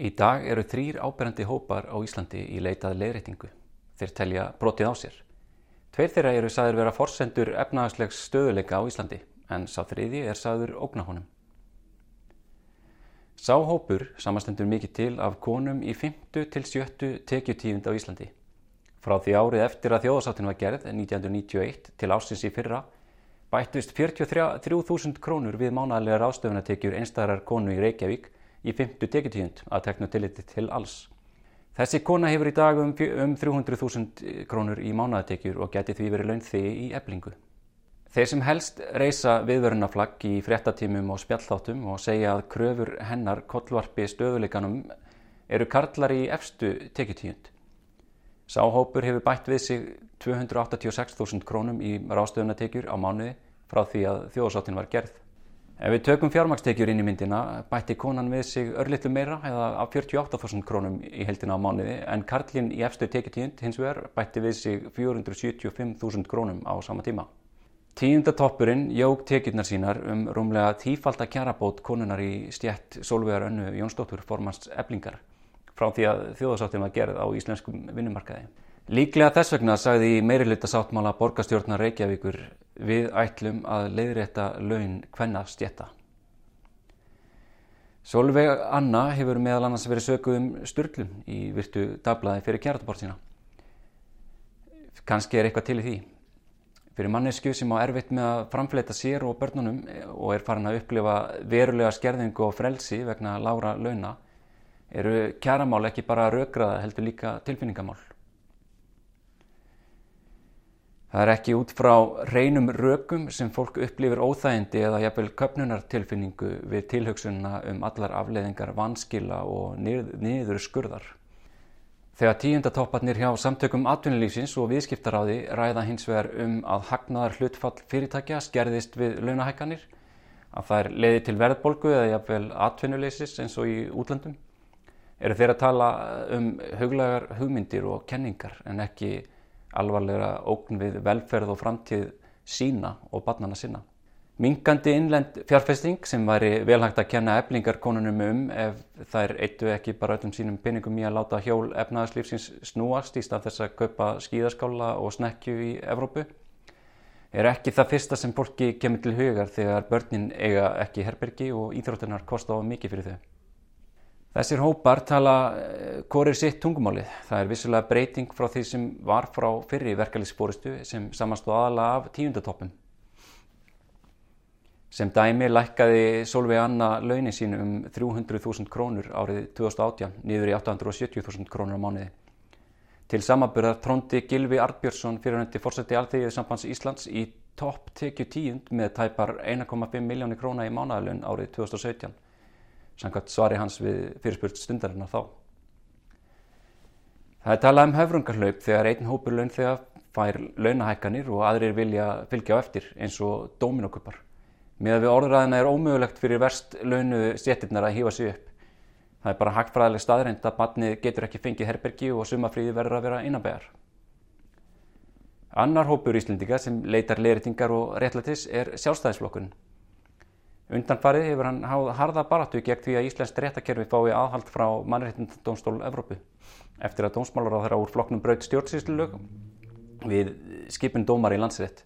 Í dag eru þrýr áberandi hópar á Íslandi í leitað leiðréttingu. Þeir telja brotið á sér. Tveir þeirra eru sagður vera forsendur efnahagslegs stöðuleika á Íslandi en sá þriði er sagður ógna honum. Sá hópur samastendur mikið til af konum í 50 til 70 tekjutífind á Íslandi. Frá því árið eftir að þjóðsáttin var gerð 1991 til ásins í fyrra bættist 43.000 krónur við mánæðilega ráðstöfunatekjur einstæðarar konu í Reykjavík í 50 tekjutíund að teknu tilliti til alls. Þessi kona hefur í dag um, um 300.000 krónur í mánaðatekjur og geti því verið launþegi í eblingu. Þeir sem helst reysa viðvörunaflagg í fréttatímum og spjallþáttum og segja að kröfur hennar kollvarpi stöðuleikanum eru karlar í efstu tekjutíund. Sáhópur hefur bætt við sig 286.000 krónum í rástöðunatekjur á mánuði frá því að þjóðsáttin var gerð. Ef við tökum fjármakstekjur inn í myndina bætti konan við sig örlittlu meira eða af 48.000 krónum í heldina á mánuði en Karlinn í efstu tekjutíund hins vegar bætti við sig 475.000 krónum á sama tíma. Tíundatoppurinn jóg tekjurnar sínar um rúmlega tífalda kjarabót konunar í stjætt Solvegar önnu Jónsdóttur formans eblingar frá því að þjóðasáttin var gerð á íslenskum vinnumarkaði. Líklega þess vegna sagði meiriluta sáttmála borgastjórnar Reykjavíkur við ætlum að leiðrétta laun hvenna stjetta. Solveig Anna hefur meðal annars verið sökuð um styrlum í virtu dagblæði fyrir kjærtabort sína. Kanski er eitthvað til í því. Fyrir mannesku sem á erfitt með að framfleyta sér og börnunum og er farin að upplifa verulega skerðingu og frelsi vegna lára launa eru kjæramál ekki bara raugraða heldur líka tilfinningamál. Það er ekki út frá reynum rökum sem fólk upplifir óþægindi eða jafnvel köpnunartilfinningu við tilhugsunna um allar afleðingar vanskila og niður skurðar. Þegar tíundatopparnir hjá samtökum atvinnulífsins og viðskiptaráði ræða hins vegar um að hagnaðar hlutfall fyrirtækja skerðist við launahækkanir, að það er leiði til verðbolgu eða jafnvel atvinnuleysis eins og í útlandum, eru þeir að tala um huglegar hugmyndir og kenningar en ekki alvarlega ógn við velferð og framtíð sína og barnana sinna. Mingandi innlend fjárfesting sem væri velhægt að kenna eflingarkonunum um ef þær eittu ekki bara öllum sínum pinningum í að láta hjól efnaðarslífsins snúast í stað þess að kaupa skíðaskála og snekju í Evrópu er ekki það fyrsta sem fólki kemur til hugar þegar börnin eiga ekki herbergi og íþróttunar kosta á mikið fyrir þau. Þessir hópar tala hvorir sitt tungumálið. Það er vissulega breyting frá því sem var frá fyrri verkefliðsbóristu sem samanstu aðalega af tíundatoppum. Sem dæmi lækkaði Solveig Anna launin sín um 300.000 krónur árið 2018 niður í 870.000 krónur á mánuði. Til samaburðar tróndi Gilvi Artbjörnsson fyrirhundi fórseti Alþegið sambands Íslands í topp tekju tíund með tæpar 1,5 miljónir króna í mánuðalun árið 2017 samkvæmt svari hans við fyrirspurt stundarinnar þá. Það er talað um höfrungarhlaup þegar einn hópur laun þegar fær launahækkanir og aðrir vilja fylgja á eftir eins og dóminokupar. Með að við orðræðina er ómögulegt fyrir verst launuðu stjettirnar að hýfa sig upp. Það er bara hagfræðileg staðrænt að barnið getur ekki fengið herbergi og sumafríði verður að vera innabæjar. Annar hópur íslendinga sem leitar leiritingar og réttlætis er sjálfstæðisflokkurinn. Undanfarið hefur hann háð harða baratu gegn því að Íslands réttakerfi fái aðhald frá mannréttindadónstól Evrópu eftir að dómsmálar á þeirra úr flokknum braut stjórnsýslulög við skipin dómar í landsrétt.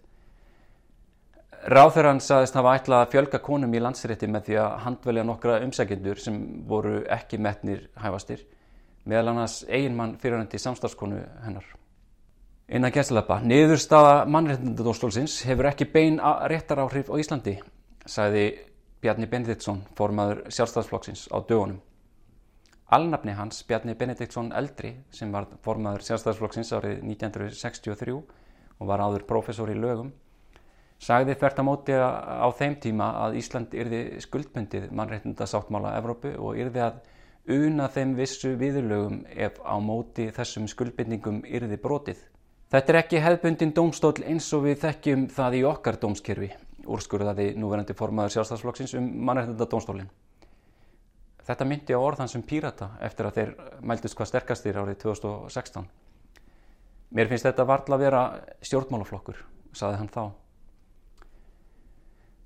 Ráþurran saðist hafa ætlað að fjölga konum í landsrétti með því að handvelja nokkra umsækjendur sem voru ekki metnir hæfastir, meðal annars eiginmann fyrirhandi samstafskonu hennar. Innan gæstlapa, niðurstaða mannréttindadómstólsins hefur ekki bein réttar áhrif á Íslandi, sagði Bjarni Benediktsson, formaður sjálfstæðsflokksins á dögunum. Alnafni hans, Bjarni Benediktsson eldri, sem var formaður sjálfstæðsflokksins árið 1963 og var áður professor í lögum, sagði fært að móti á þeim tíma að Ísland yrði skuldmyndið mannreitndasáttmála Evrópu og yrði að una þeim vissu viðurlögum ef á móti þessum skuldbindningum yrði brotið. Þetta er ekki hefðbundin dómstól eins og við þekkjum það í okkar dómskerfi úrskurðaði núverandi formaður sjálfstæðsflokksins um mannreitnda dómstólinn. Þetta myndi á orðan sem pírata eftir að þeir mæltist hvað sterkastir árið 2016. Mér finnst þetta varðla að vera stjórnmálaflokkur, saði hann þá.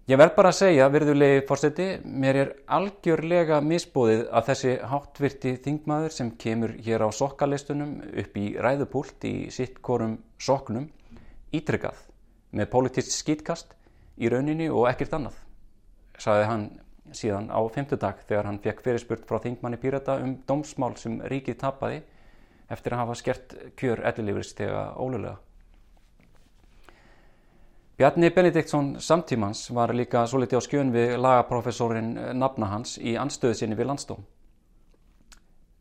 Ég verð bara að segja, virðulegi fórseti, mér er algjörlega misbúðið að þessi háttvirti þingmaður sem kemur hér á sokkalistunum upp í ræðupúlt í sitt korum soknum ítrykkað með politist skýtkast í rauninni og ekkert annað, saði hann síðan á femtudag þegar hann fekk fyrirspurt frá þingmanni Pírata um dómsmál sem ríkið tapaði eftir að hafa skert kjör ellilífris þegar ólulega. Bjarni Benediktsson samtímans var líka svo litið á skjön við lagaprofessorin nafna hans í anstöðu sinni við landstóm.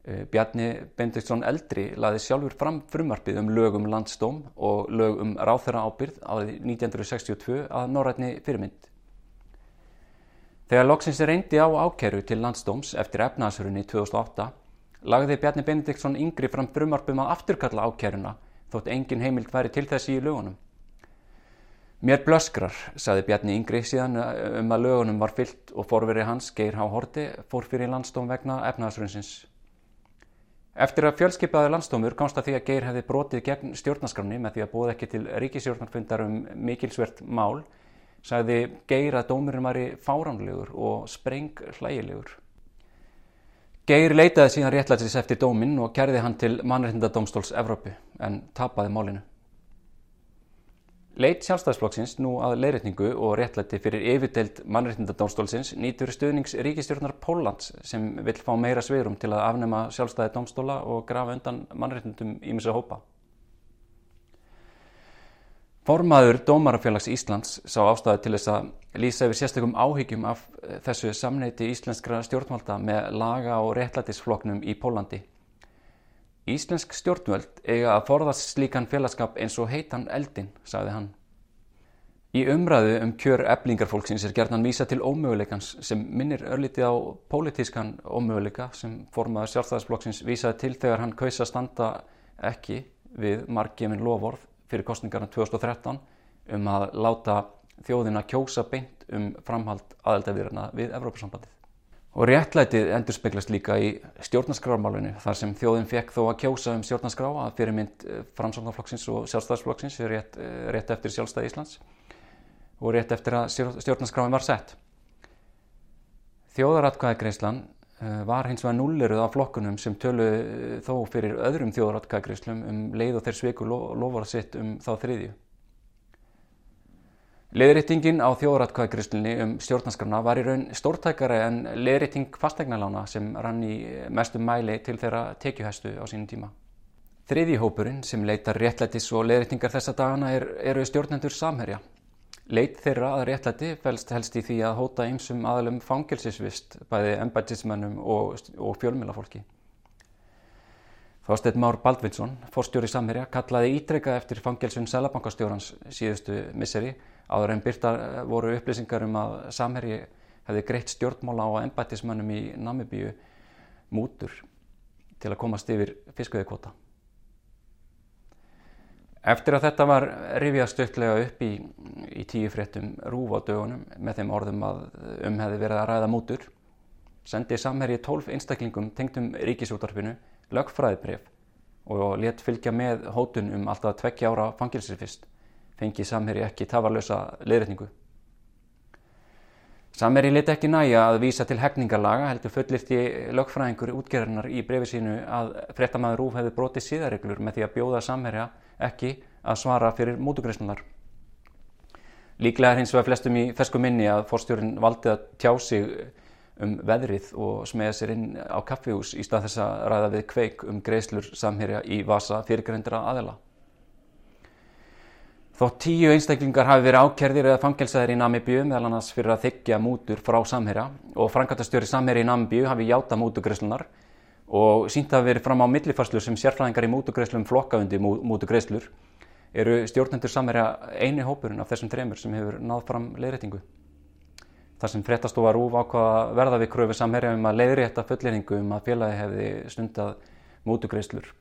Eh, Bjarni Benediktsson eldri laði sjálfur fram frumarpið um lög um landstóm og lög um ráþæra ábyrð árið 1962 að norrætni fyrirmynd. Þegar loksins reyndi á ákeru til landstóms eftir efnaðsörunni 2008 lagði Bjarni Benediktsson yngri fram frumarpum að afturkalla ákeruna þótt engin heimild væri til þessi í lögunum. Mér blöskrar, saði Bjarni Yngri síðan eh, um að lögunum var fyllt og forverið hans, Geir Há Horti, fór fyrir landstóm vegna efnaðsrunnsins. Eftir að fjölskypaði landstómur komst að því að Geir hefði brotið gegn stjórnaskramni með því að búið ekki til ríkisjórnarfundar um mikilsvert mál, sagði Geir að dómurinn var í fáránlegur og spreng hlægilegur. Geir leitaði síðan réttlætis eftir dóminn og kerði hann til mannreitndadómstóls Evrópu en tapaði málinu. Leit sjálfstæðsflokksins nú að leiðrætningu og réttlætti fyrir yfirdelt mannréttindadómstólsins nýtur stuðnings ríkistjórnar Póllands sem vil fá meira sveirum til að afnema sjálfstæði dómstóla og grafa undan mannréttindum í misa hópa. Formaður Dómarafélags Íslands sá ástæði til þess að lýsa yfir sérstökum áhyggjum af þessu samneiti íslenskra stjórnvalda með laga og réttlættisfloknum í Pólandi. Íslensk stjórnvöld eiga að forðast slíkan félagskap eins og heitan eldin, sagði hann. Í umræðu um kjör eblingarfólksins er gerðan vísa til ómöguleikans sem minnir örlítið á pólitískan ómöguleika sem formaður sjálfstæðisflokksins vísaði til þegar hann kausa standa ekki við marggefin lofórð fyrir kostningarna 2013 um að láta þjóðina kjósa beint um framhald aðeldavirna við Evrópussambandið. Og réttlætið endur speglast líka í stjórnarskrármálunni þar sem þjóðin fekk þó að kjósa um stjórnarskrá að fyrirmynd eh, framsáknarflokksins og sjálfstæðisflokksins rétt, eh, rétt eftir sjálfstæði Íslands og rétt eftir að stjórnarskráin var sett. Þjóðaratkvæðagreislan eh, var hins vegar núliruð af flokkunum sem tölu þó fyrir öðrum þjóðaratkvæðagreislum um leið og þeir sveiku lofar sitt um þá þriðju. Leðréttingin á þjóðratkvæðgrislinni um stjórnarskrafna var í raun stórtækari en leðrétting fastegnalána sem rann í mestum mæli til þeirra tekjuhæstu á sínum tíma. Þriði hópurinn sem leitar réttlætis og leðréttingar þessa dagana er, eru stjórnendur samherja. Leit þeirra að réttlæti fælst helst í því að hóta ymsum aðalum fangilsisvist bæði embætismennum og, og fjölmjölafólki. Þásteinn Már Baldvinsson, forstjóri samherja, kallaði ítrekka eftir fangelsun selabankastjórans síðustu misseri Áður en byrta eh, voru upplýsingar um að Samherji hefði greitt stjórnmála á embættismönnum í Namibíu mútur til að komast yfir fiskveðikvota. Eftir að þetta var rifjað stöktlega upp í, í tíu fréttum rúf á dögunum með þeim orðum að um hefði verið að ræða mútur, sendi Samherji tólf einstaklingum tengdum ríkisútarfinu lögfræðibref og let fylgja með hótun um alltaf tveggja ára fangilsir fyrst fengi Samherji ekki tafarlösa leðrætningu. Samherji leti ekki næja að vísa til hefningarlaga heldur fullirti lögfræðingur útgerðarnar í brefi sínu að frettamæður Rúf hefði brotið síðareglur með því að bjóða Samherja ekki að svara fyrir mútugreysnunar. Líklega er hins vegar flestum í fersku minni að fórstjórin valdi að tjá sig um veðrið og smega sér inn á kaffihús í stað þess að ræða við kveik um greislur Samherja í vasa fyrirgrendra aðela. Þótt tíu einstaklingar hafi verið ákerðir eða fangelsaðir í Namibíu meðal annars fyrir að þykja mútur frá Samherja og frangatastjóri Samherja í Namibíu hafi játa mútugreislunar og sínt að verið fram á millifærslu sem sérfræðingar í mútugreislum flokkafundi mútugreislur eru stjórnendur Samherja eini hópurinn af þessum þremur sem hefur náð fram leiðréttingu. Það sem fréttastofa Rúf ákvaða verða við kröfu Samherja um að leiðrétta fulleringu um að félagi hefði stundað mútugreislur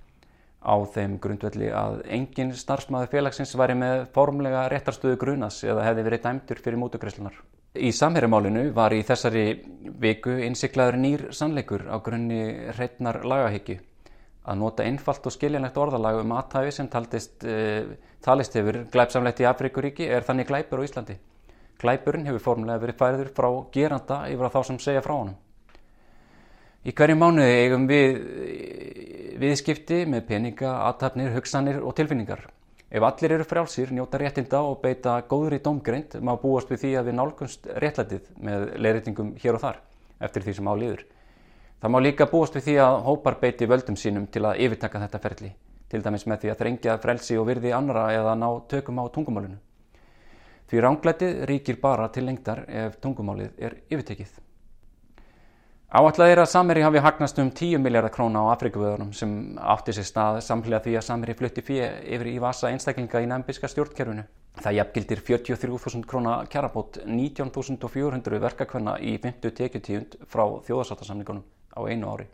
á þeim grundvelli að engin starfsmæður félagsins væri með formlega réttarstöðu grunas eða hefði verið dæmtur fyrir mótugreislunar. Í samherjamálinu var í þessari viku innsiklaður nýr sannleikur á grunni hreitnar lagahyggju að nota einfalt og skiljanlegt orðalag um aðtæfi sem taldist, e, talist hefur glæpsamlegt í Afrikuríki er þannig glæpur á Íslandi. Glæpurinn hefur formulega verið færiður frá geranda yfir að þá sem segja frá honum. Í hverju mánuði eigum við viðskipti með peninga, aðtapnir, hugsanir og tilfinningar. Ef allir eru frjálsir, njóta réttinda og beita góðri domgreind má búast við því að við nálgunst réttlætið með leiritingum hér og þar eftir því sem á liður. Það má líka búast við því að hópar beiti völdum sínum til að yfirtaka þetta ferli, til dæmis með því að þrengja frelsi og virði annara eða ná tökum á tungumálinu. Því ránglætið ríkir bara til lengdar ef tungumálið er yfirtekið. Áallega er að Sameri hafi hagnast um 10 miljardar króna á Afrikavöðunum sem átti sér stað samhliða því að Sameri flutti fyrir yfir í vasa einstaklinga í nefnbiska stjórnkerfinu. Það jafngildir 43.000 króna kjarabót 19.400 verkakvenna í 50 tekjutíund frá þjóðasáttasamningunum á einu ári.